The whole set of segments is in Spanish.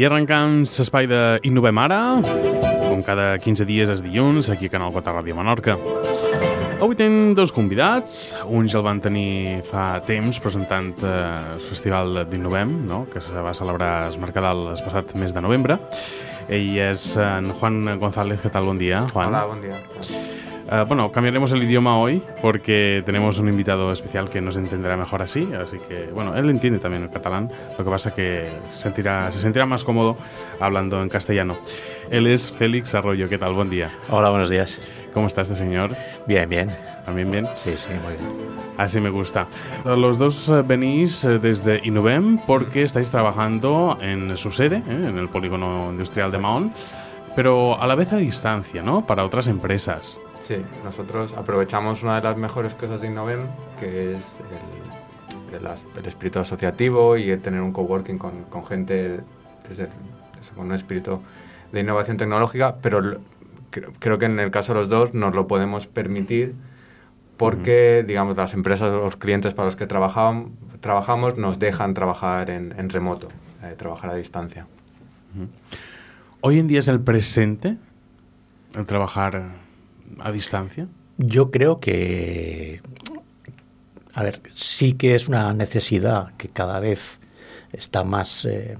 I arrencant l'espai Innovem Ara, com cada 15 dies és dilluns, aquí a Canal 4 Ràdio Menorca. Avui tenim dos convidats, un ja el van tenir fa temps presentant eh, el Festival d'Innovem, no? que se va celebrar el Mercadal el passat mes de novembre. Ell és en Juan González, ¿qué tal? Bon dia, Juan. Hola, buen día. Uh, bueno, cambiaremos el idioma hoy porque tenemos un invitado especial que nos entenderá mejor así, así que, bueno, él entiende también el catalán, lo que pasa que sentirá, se sentirá más cómodo hablando en castellano. Él es Félix Arroyo, ¿qué tal? Buen día. Hola, buenos días. ¿Cómo está este señor? Bien, bien. ¿También bien? Sí, sí, muy bien. Así me gusta. Los dos eh, venís eh, desde Inuvem porque estáis trabajando en su sede, ¿eh? en el polígono industrial de Mahón, pero a la vez a distancia, ¿no? Para otras empresas. Sí, nosotros aprovechamos una de las mejores cosas de Innovem, que es el, el espíritu asociativo y el tener un coworking con, con gente desde con un espíritu de innovación tecnológica, pero creo que en el caso de los dos nos lo podemos permitir porque, digamos, las empresas o los clientes para los que trabajam- trabajamos nos dejan trabajar en, en remoto, eh, trabajar a distancia. ¿Hoy en día es el presente el trabajar a distancia? Yo creo que, a ver, sí que es una necesidad que cada vez está más eh,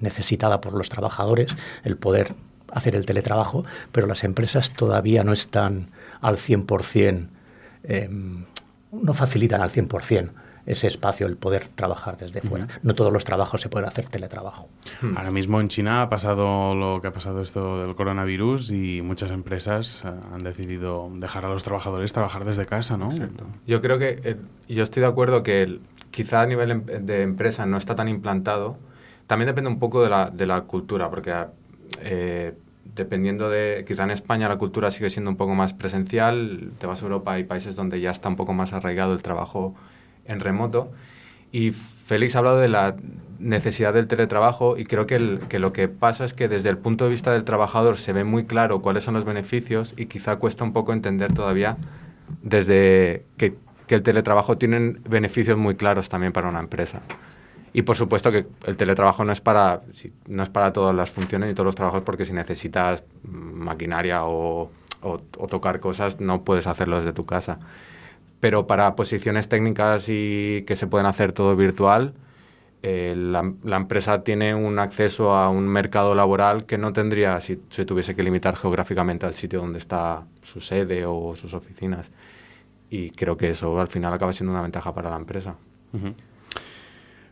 necesitada por los trabajadores, el poder hacer el teletrabajo, pero las empresas todavía no están al 100%, eh, no facilitan al 100% ese espacio, el poder trabajar desde fuera. No todos los trabajos se pueden hacer teletrabajo. Ahora mismo en China ha pasado lo que ha pasado esto del coronavirus y muchas empresas eh, han decidido dejar a los trabajadores trabajar desde casa, ¿no? Exacto. Yo creo que eh, yo estoy de acuerdo que el- quizá a nivel em- de empresa no está tan implantado. También depende un poco de la, de la cultura, porque eh, dependiendo de, quizá en España la cultura sigue siendo un poco más presencial, te vas a Europa hay países donde ya está un poco más arraigado el trabajo en remoto. Y Félix ha hablado de la necesidad del teletrabajo y creo que, el- que lo que pasa es que desde el punto de vista del trabajador se ve muy claro cuáles son los beneficios y quizá cuesta un poco entender todavía desde que, que el teletrabajo tiene beneficios muy claros también para una empresa. Y por supuesto que el teletrabajo no es para, no es para todas las funciones y todos los trabajos porque si necesitas maquinaria o- o tocar cosas no puedes hacerlo desde tu casa. Pero para posiciones técnicas y que se pueden hacer todo virtual, eh, la, la empresa tiene un acceso a un mercado laboral que no tendría si se tuviese que limitar geográficamente al sitio donde está su sede o sus oficinas. Y creo que eso al final acaba siendo una ventaja para la empresa.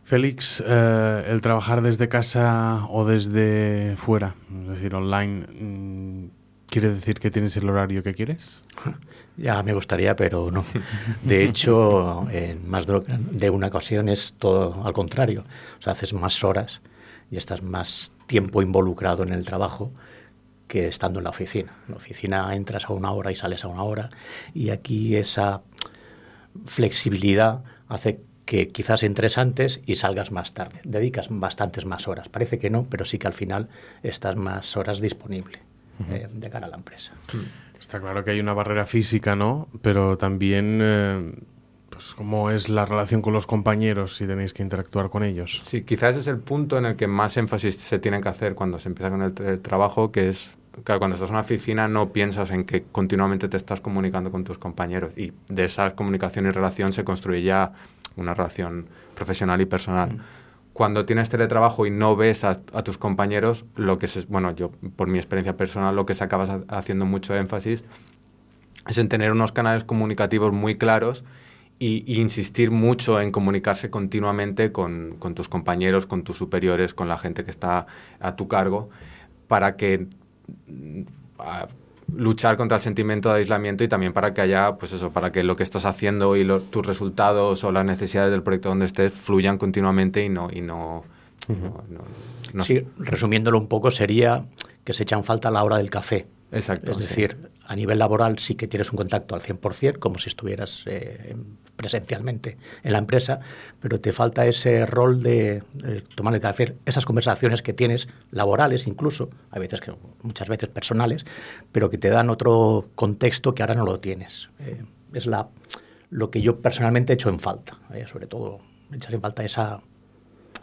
Félix, eh, el trabajar desde casa o desde fuera, es decir, online, mm, ¿quiere decir que tienes el horario que quieres? Ya me gustaría, pero no. De hecho, en más de una ocasión es todo al contrario. O sea, haces más horas y estás más tiempo involucrado en el trabajo que estando en la oficina. En la oficina entras a una hora y sales a una hora y aquí esa flexibilidad hace que quizás entres antes y salgas más tarde. Dedicas bastantes más horas. Parece que no, pero sí que al final estás más horas disponible eh, de cara a la empresa. Está claro que hay una barrera física, ¿no? Pero también, eh, pues, ¿cómo es la relación con los compañeros si tenéis que interactuar con ellos? Sí, quizás ese es el punto en el que más énfasis se tiene que hacer cuando se empieza con el, el trabajo, que es, claro, cuando estás en una oficina no piensas en que continuamente te estás comunicando con tus compañeros y de esa comunicación y relación se construye ya una relación profesional y personal. Cuando tienes teletrabajo y no ves a, tus compañeros, lo que se, bueno, yo por mi experiencia personal, lo que se acabas ha- haciendo mucho énfasis es en tener unos canales comunicativos muy claros y, y insistir mucho en comunicarse continuamente con, tus compañeros, con tus superiores, con la gente que está a tu cargo, para que mm, luchar contra el sentimiento de aislamiento y también para que haya, pues eso, para que lo que estás haciendo y los- tus resultados o las necesidades del proyecto donde estés fluyan continuamente y no... Y no, no- no- no- Sí, resumiéndolo un poco, sería que se echan falta a la hora del café. Exacto. Es sí. decir, a nivel laboral sí que tienes un contacto al 100%, como si estuvieras eh, presencialmente en la empresa, pero te falta ese rol de eh, tomar el café, esas conversaciones que tienes, laborales incluso, a veces que muchas veces personales, pero que te dan otro contexto que ahora no lo tienes. Eh, es la, lo que yo personalmente he hecho en falta, eh, sobre todo echar en falta esa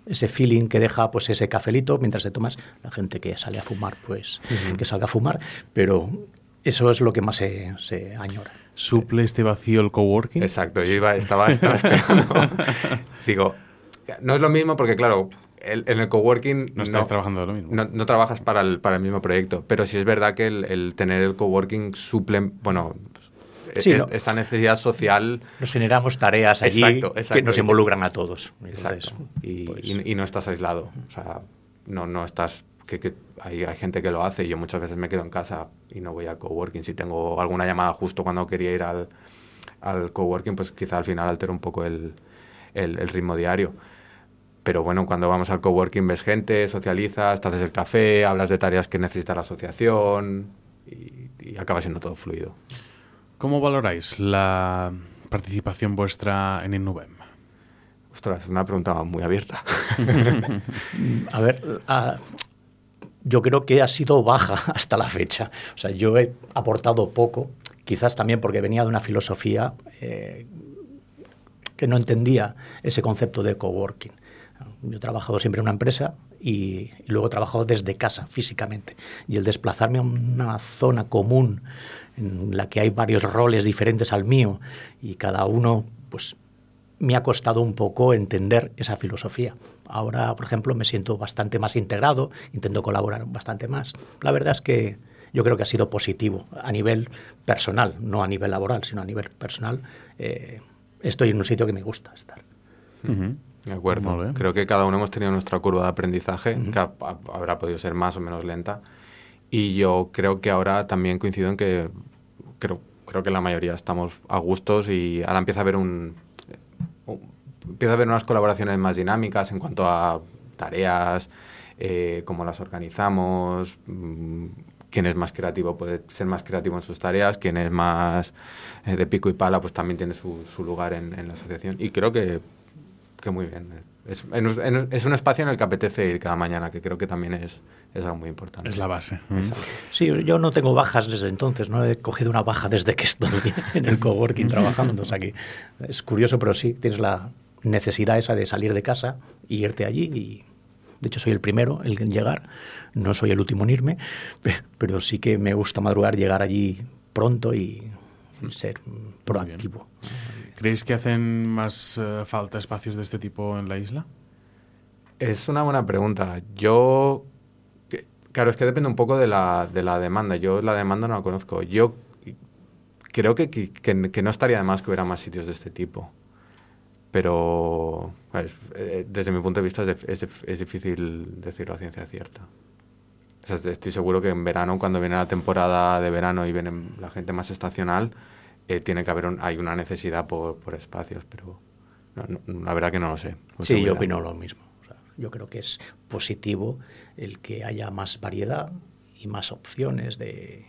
ese feeling que deja pues ese cafelito mientras te tomas. La gente que sale a fumar, pues que salga a fumar, pero eso es lo que más se, se añora. ¿Suple este vacío el coworking? Exacto, yo iba, estaba, estaba esperando. Digo, no es lo mismo porque, claro, el- en el coworking No estáis trabajando de lo mismo. no, no trabajas para el, para el mismo proyecto, pero sí es verdad que el, el tener el coworking suple, bueno, Sí, es- ¿no? esta necesidad social. Nos generamos tareas allí Exacto, exacto. que nos involucran a todos. Exacto. Y, pues, y- y no estás aislado. O sea, no, no estás. Que, que hay, hay gente que lo hace y yo muchas veces me quedo en casa y no voy al coworking. Si tengo alguna llamada justo cuando quería ir al, al coworking, pues quizá al final altero un poco el, el- el ritmo diario. Pero bueno, cuando vamos al coworking ves gente, socializas, te haces el café, hablas de tareas que necesita la asociación y, y acaba siendo todo fluido. ¿Cómo valoráis la participación vuestra en Innuvem? Ostras, es una pregunta muy abierta. A ver, yo creo que ha sido baja hasta la fecha. O sea, yo he aportado poco, quizás también porque venía de una filosofía eh, que no entendía ese concepto de coworking. Yo he trabajado siempre en una empresa y, y luego he trabajado desde casa, físicamente. Y el desplazarme a una zona común en la que hay varios roles diferentes al mío y cada uno, pues me ha costado un poco entender esa filosofía. Ahora, por ejemplo, me siento bastante más integrado, intento colaborar bastante más. La verdad es que yo creo que ha sido positivo a nivel personal, no a nivel laboral, sino a nivel personal. Eh, estoy en un sitio que me gusta estar. De acuerdo. Creo que cada uno hemos tenido nuestra curva de aprendizaje, que ha- ha- habrá podido ser más o menos lenta. Y yo creo que ahora también coincido en que creo, creo que la mayoría estamos a gustos y ahora empieza a haber un- empieza a haber unas colaboraciones más dinámicas en cuanto a tareas, eh, cómo las organizamos, mm, quién es más creativo puede ser más creativo en sus tareas, quién es más eh, de pico y pala, pues también tiene su, su lugar en, en la asociación. Y creo que, que muy bien. Es, en- en- es un espacio en el que apetece ir cada mañana, que creo que también es, es algo muy importante. Es la base. Exacto. Sí, yo no tengo bajas desde entonces, no he cogido una baja desde que estoy en el coworking trabajando. O sea que es curioso, pero sí, tienes la necesidad esa de salir de casa y irte allí. Y de hecho, soy el primero el en llegar, no soy el último en irme, pe- pero sí que me gusta madrugar, llegar allí pronto y ser proactivo. ¿Creéis que hacen más eh, falta espacios de este tipo en la isla? Es una buena pregunta. Yo, claro, es que depende un poco de la, de la demanda. Yo la demanda no la conozco. Yo creo que, que, que- que no estaría de más que hubiera más sitios de este tipo. Pero pues, eh, desde mi punto de vista es, es es difícil decirlo a ciencia cierta. O sea, estoy seguro que en verano, cuando viene la temporada de verano y viene la gente más estacional, eh, tiene que haber un- hay una necesidad por, por espacios, pero no- no- la verdad que no lo sé. Sí, yo opino lo mismo. O sea, yo creo que es positivo el que haya más variedad y más opciones de,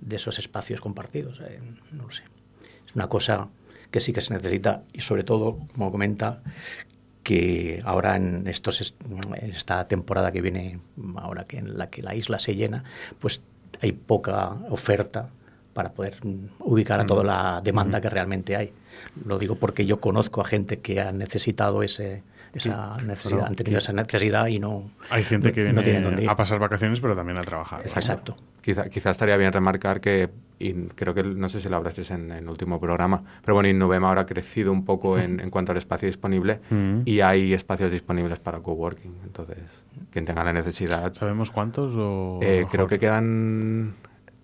de esos espacios compartidos. eh, no lo sé. Es una cosa que sí que se necesita y sobre todo, como comenta, que ahora en, estos, esta temporada que viene, ahora que en la que la isla se llena, pues hay poca oferta para poder ubicar a toda la demanda que realmente hay. Lo digo porque yo conozco a gente que ha necesitado ese, esa necesidad, han tenido esa necesidad y no Hay gente que no viene a pasar vacaciones, pero también a trabajar. ¿no? Exacto. Quizá, quizá estaría bien remarcar que, y creo que no sé si lo hablaste en en el último programa, pero bueno, Innovem ahora ha crecido un poco en, en cuanto al espacio disponible Mm. y hay espacios disponibles para coworking. Entonces, quien tenga la necesidad. ¿Sabemos cuántos? O Eh, creo que quedan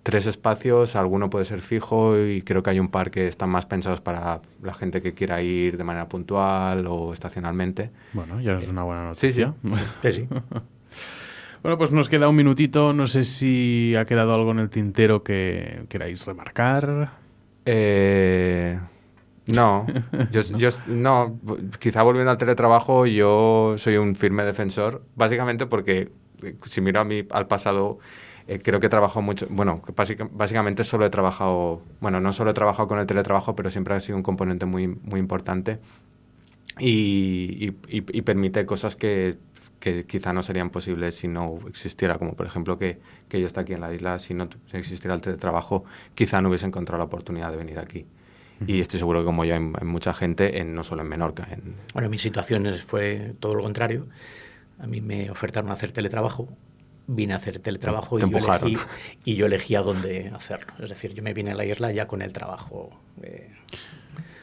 tres espacios, alguno puede ser fijo y creo que hay un par que están más pensados para la gente que quiera ir de manera puntual o estacionalmente. Bueno, ya es una buena Sí, sí. noticia. Sí, sí. Bueno, pues nos queda un minutito. No sé si ha quedado algo en el tintero que queráis remarcar. Eh, no, yo, no, quizá volviendo al teletrabajo, yo soy un firme defensor, básicamente porque eh, si miro a mí al pasado, eh, creo que he trabajado mucho, bueno, básicamente solo he trabajado, bueno, no solo he trabajado con el teletrabajo, pero siempre ha sido un componente muy, muy importante y permite cosas que, que quizá no serían posibles si no existiera, como por ejemplo que, que yo esté aquí en la isla, si no existiera el teletrabajo, quizá no hubiese encontrado la oportunidad de venir aquí. Y estoy seguro que como yo hay, mucha gente, en, no solo en Menorca. En... Bueno, mi situación fue todo lo contrario. A mí me ofertaron hacer teletrabajo, vine a hacer teletrabajo y yo, elegí, y yo, elegí, a dónde hacerlo. Es decir, yo me vine a la isla ya con el trabajo. Eh,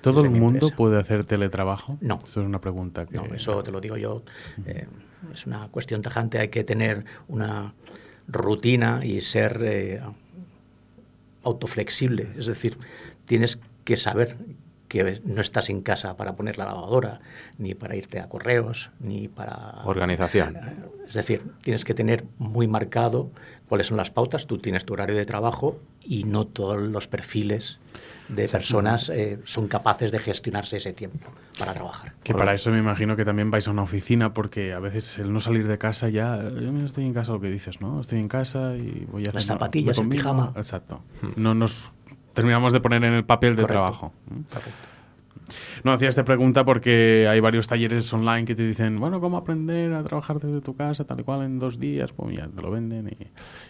¿Todo el mundo puede hacer teletrabajo? No. Eso es una pregunta que... No, eso te lo digo yo. Eh, es una cuestión tajante. Hay que tener una rutina y ser eh, autoflexible. Es decir, tienes que saber que no estás en casa para poner la lavadora, ni para irte a correos, ni para... Organización. Es decir, tienes que tener muy marcado cuáles son las pautas, tú tienes tu horario de trabajo y no todos los perfiles de personas eh, son capaces de gestionarse ese tiempo para trabajar. Que para eso me imagino que también vais a una oficina porque a veces el no salir de casa ya, yo estoy en casa lo que dices, ¿no? Estoy en casa y voy a hacer... Las zapatillas en pijama. Exacto. No nos terminamos de poner en el papel de trabajo. No, hacía esta pregunta porque hay varios talleres online que te dicen, bueno, ¿cómo aprender a trabajar desde tu casa tal y cual en dos días? Pues ya te lo venden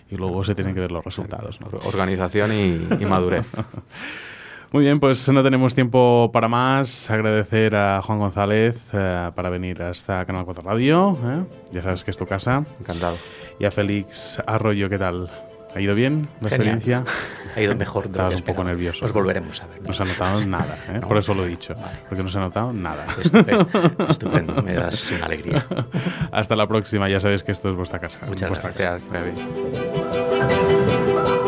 y, luego se tienen que ver los resultados. Organización y, madurez. Muy bien, pues no tenemos tiempo para más. Agradecer a Juan González eh, para venir hasta Canal 4 Radio. ¿eh? Ya sabes que es tu casa. Encantado. Y a Félix Arroyo, ¿qué tal? ¿Ha ido bien la experiencia? Ha ido mejor. Estabas un poco nervioso. Nos volveremos a ver. ¿no? se ha notado nada, ¿eh? por eso lo he dicho. Porque no se ha notado nada. Estupendo, estupendo. me das una alegría. Hasta la próxima, ya sabéis que esto es vuestra casa. Muchas vuestra gracias. Casa.